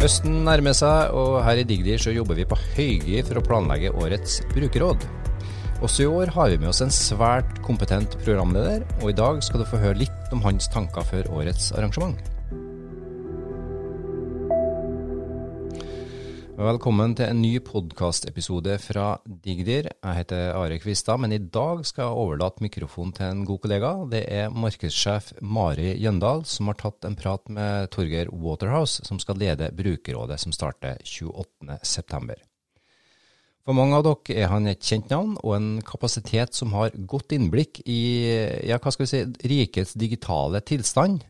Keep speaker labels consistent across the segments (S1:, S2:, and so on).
S1: Høsten nærmer seg, og her i Digdir så jobber vi på høygir for å planlegge årets brukerråd. Også i år har vi med oss en svært kompetent programleder, og i dag skal du få høre litt om hans tanker før årets arrangement. Velkommen til en ny podkastepisode fra Digdir. Jeg heter Are Kvistad, men i dag skal jeg overlate mikrofonen til en god kollega. Det er markedssjef Mari Jøndal som har tatt en prat med Torgeir Waterhouse, som skal lede brukerrådet som starter 28.9. For mange av dere er han et kjent navn og en kapasitet som har godt innblikk i ja, hva skal vi si, rikets digitale tilstand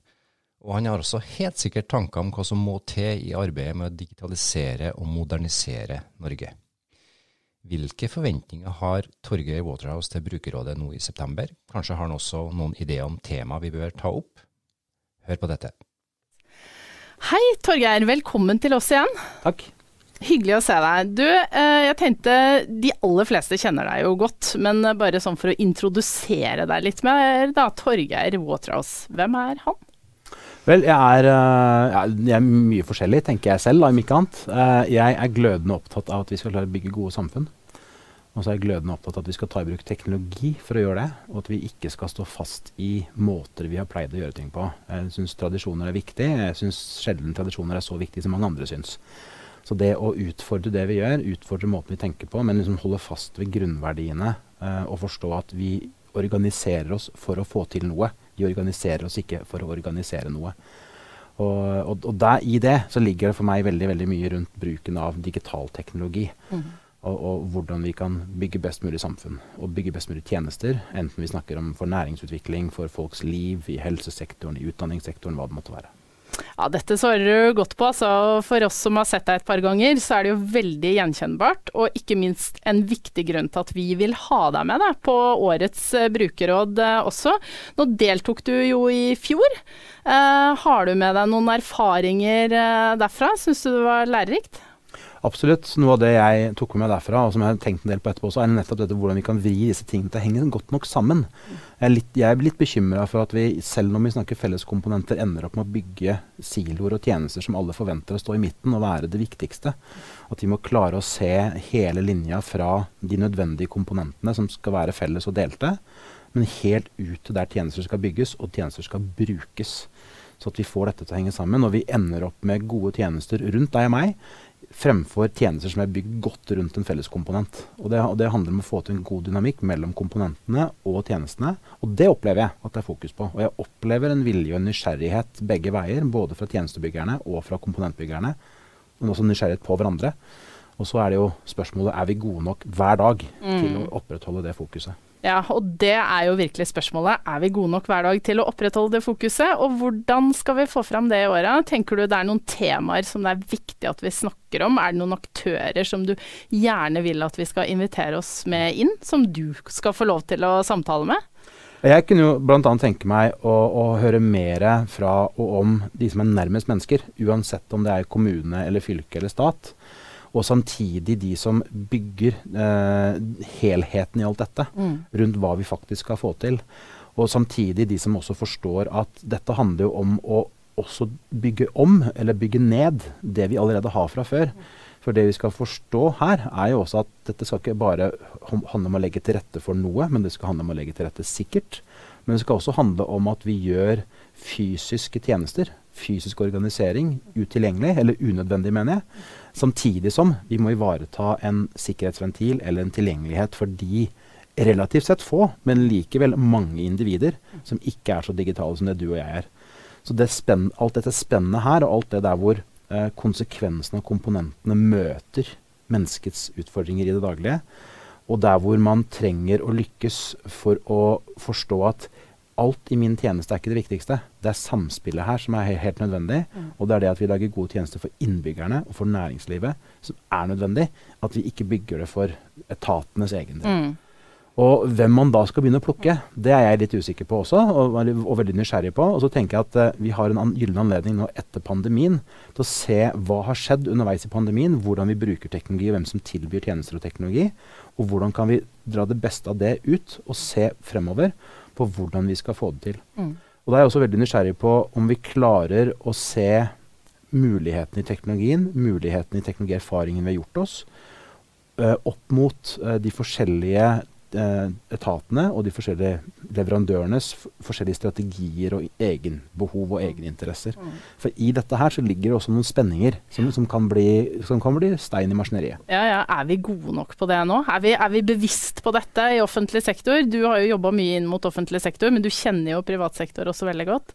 S1: og han har også helt sikkert tanker om hva som må til i arbeidet med å digitalisere og modernisere Norge. Hvilke forventninger har Torgeir Waterhouse til Brukerrådet nå i september? Kanskje har han også noen ideer om tema vi bør ta opp? Hør på dette.
S2: Hei Torgeir, velkommen til oss igjen.
S3: Takk.
S2: Hyggelig å se deg. Du, eh, jeg tenkte de aller fleste kjenner deg jo godt, men bare sånn for å introdusere deg litt mer, da. Torgeir Waterhouse, hvem er han?
S3: Vel, jeg er, uh, jeg er, mye forskjellig, tenker jeg selv, om ikke annet. Jeg er glødende opptatt av at vi skal klare å bygge gode samfunn. Og så er jeg glødende opptatt av at vi skal ta i bruk teknologi for å gjøre det. Og at vi ikke skal stå fast i måter vi har pleid å gjøre ting på. Jeg syns tradisjoner er viktig. Jeg syns sjelden tradisjoner er så viktig som mange andre syns. Så det å utfordre det vi gjør, utfordre måten vi tenker på, men liksom holde fast ved grunnverdiene uh, og forstå at vi organiserer oss for å få til noe vi organiserer oss ikke for å organisere noe. Og, og, og der, i det så ligger det for meg veldig, veldig mye rundt bruken av digital teknologi. Mm. Og, og, hvordan vi kan bygge best mulig samfunn og bygge best mulig tjenester. Enten vi snakker om for næringsutvikling, for folks liv, i helsesektoren, i utdanningssektoren, hva det måtte være.
S2: Ja, dette svarer du godt på. Altså, for oss som har sett deg et par ganger, så er det jo veldig gjenkjennbart. Og ikke minst en viktig grunn til at vi vil ha deg med deg på årets uh, brukerråd uh, også. Nå deltok du jo i fjor. Eh, har du med deg noen erfaringer derfra? Syns du det var lærerikt?
S3: Absolutt. Noe av det jeg tok med meg derfra, og som jeg har tenkt en del på etterpå, også, er nettopp dette hvordan vi kan vri disse tingene til å henge godt nok sammen. Jeg er litt, jeg litt bekymra for at vi, selv når vi snakker felleskomponenter, ender opp med å bygge siloer og tjenester som alle forventer å stå i midten og være det viktigste. At vi må klare å se hele linja fra de nødvendige komponentene som skal være felles og delte, men helt ut til der tjenester skal bygges og tjenester skal brukes. Så at vi får dette til å henge sammen, og vi ender opp med gode tjenester rundt deg og meg fremfor tjenester som er bygd godt rundt en felles komponent. Og det, og det, handler om å få til en god dynamikk mellom komponentene og tjenestene. Og det opplever jeg at det er fokus på. Og jeg opplever en vilje og en nysgjerrighet begge veier, både fra tjenestebyggerne og fra komponentbyggerne. Men også nysgjerrighet på hverandre. Og så er det jo spørsmålet er vi gode nok hver dag mm. til å opprettholde det fokuset.
S2: Ja, og det er jo virkelig spørsmålet. Er vi gode nok hver dag til å opprettholde det fokuset? Og hvordan skal vi få fram det i åra? Tenker du det er noen temaer som det er viktig at vi snakker om? Er det noen aktører som du gjerne vil at vi skal invitere oss med inn, som du skal få lov til å samtale med?
S3: Jeg kunne jo bl.a. tenke meg å, å, høre mer fra og om de som er nærmest mennesker, uansett om det er kommune eller fylke eller stat og samtidig de som bygger eh, helheten i alt dette, mm. rundt hva vi faktisk skal få til. Og samtidig de som også forstår at dette handler jo om å også bygge om, eller bygge ned, det vi allerede har fra før. For det vi skal forstå her, er jo også at dette skal ikke bare handle om å legge til rette for noe, men det skal handle om å legge til rette sikkert. Men det skal også handle om at vi gjør fysiske tjenester, fysisk organisering, utilgjengelig, eller unødvendig, mener jeg. Samtidig som vi må ivareta en sikkerhetsventil eller en tilgjengelighet for de relativt sett få, men likevel mange individer som ikke er så digitale som det du og jeg er. Så det spenn, alt dette spennet her, og alt det der hvor eh, konsekvensene av komponentene møter menneskets utfordringer i det daglige, og der hvor man trenger å lykkes for å forstå at alt i min tjeneste er ikke det viktigste. Det er samspillet her som er helt, nødvendig. Mm. Og det er det at vi lager gode tjenester for innbyggerne og for næringslivet som er nødvendig. At vi ikke bygger det for etatenes egen del. Mm. Og hvem man da skal begynne å plukke, det er jeg litt usikker på også, og, og veldig nysgjerrig på. Og så tenker jeg at uh, vi har en an gyllen anledning nå etter pandemien til å se hva har skjedd underveis i pandemien, hvordan vi bruker teknologi, og hvem som tilbyr tjenester og teknologi. Og hvordan kan vi dra det beste av det ut og se fremover på hvordan vi skal få det til. Mm. Og Da er jeg også veldig nysgjerrig på om vi klarer å se mulighetene i teknologien, mulighetene i teknologierfaringen vi har gjort oss, uh, opp mot uh, de forskjellige etatene og de forskjellige leverandørenes forskjellige strategier og egenbehov og egeninteresser. Mm. For i dette her så ligger det også noen spenninger som, som, kan, bli, som kan, bli, stein i maskineriet.
S2: Ja, ja. Er vi gode nok på det nå? Er vi, er vi bevisst på dette i offentlig sektor? Du har jo jobba mye inn mot offentlig sektor, men du kjenner jo privat sektor også veldig godt.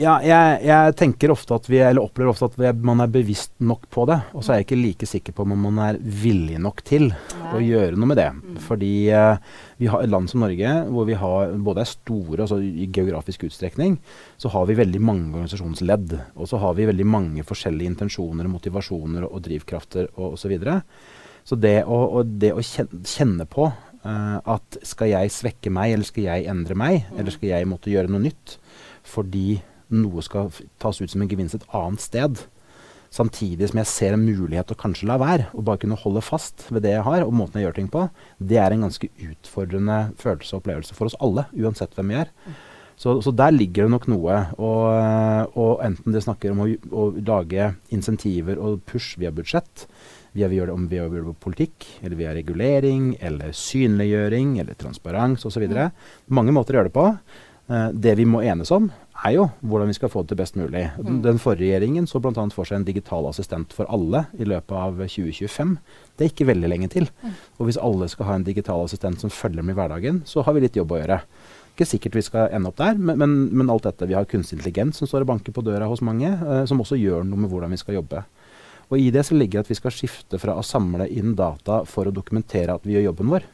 S3: Ja, jeg, jeg, tenker ofte at vi, eller opplever ofte at vi, man er bevisst nok på det. Og så er jeg ikke like sikker på om man er villig nok til Nei. å gjøre noe med det. Mm. Fordi uh, vi har et land som Norge hvor vi har både er store, altså i geografisk utstrekning, så har vi veldig mange organisasjonsledd. Og så har vi veldig mange forskjellige intensjoner, motivasjoner og, og drivkrafter og osv. Så, videre. så det å, og det å kjenne på uh, at skal jeg svekke meg, eller skal jeg endre meg, mm. eller skal jeg måtte gjøre noe nytt fordi noe skal tas ut som en gevinst et annet sted. Samtidig som jeg ser en mulighet til å kanskje la være, og bare kunne holde fast ved det jeg har, og måten jeg gjør ting på, det er en ganske utfordrende følelse og opplevelse for oss alle, uansett hvem vi er. Så, så der ligger det nok noe. Og, og enten det snakker om å, å, lage insentiver og push via budsjett, via vi gjør det om vi gjør det politikk, eller via regulering, eller synliggjøring, eller transparens osv. Mange måter å gjøre det på. Uh, det vi må enes om, er jo hvordan vi skal få det til best mulig. Den, Den forrige regjeringen så bl.a. for seg en digital assistent for alle i løpet av 2025. Det er ikke veldig lenge til. Mm. Og hvis alle skal ha en digital assistent som følger med i hverdagen, så har vi litt jobb å gjøre. Ikke sikkert vi skal ende opp der, men, men, men alt dette. Vi har kunstig intelligens som står og banker på døra hos mange, eh, som også gjør noe med hvordan vi skal jobbe. Og I det så ligger det at vi skal skifte fra å samle inn data for å dokumentere at vi gjør jobben vår,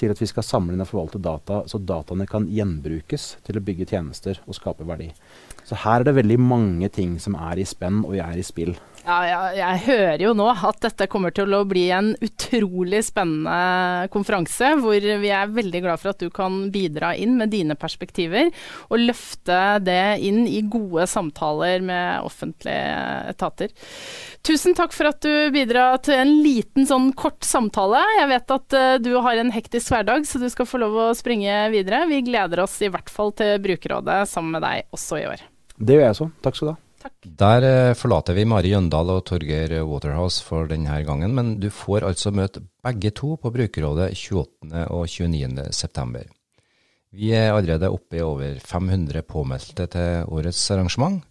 S3: til at vi skal samle inn og forvalte data, så dataene kan gjenbrukes til å bygge tjenester og skape verdi. Så her er det veldig mange ting som er i spenn og er i spill.
S2: Ja, jeg, jeg hører jo nå at dette kommer til å bli en utrolig spennende konferanse, hvor vi er veldig glad for at du kan bidra inn med dine perspektiver, og løfte det inn i gode samtaler med offentlige etater. Tusen takk for at du bidrar til en liten sånn kort samtale. Jeg vet at uh, du har en hektisk hverdag, så du skal få lov å springe videre. Vi gleder oss i hvert fall til Brukerrådet sammen med deg også i år.
S3: Det gjør jeg også. Takk skal du ha.
S1: Takk. Der eh, forlater vi Mari Jøndal og Torgeir Waterhouse for denne gangen, men du får altså møte begge to på Brukerrådet 28. og 29. september. Vi er allerede oppe i over 500 påmeldte til årets arrangement,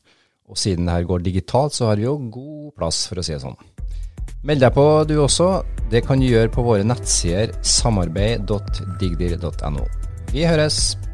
S1: og siden dette går digitalt, så har vi jo god plass, for å si det sånn. Meld deg på du også. Det kan du gjøre på våre nettsider samarbeid.digdir.no. Vi høres!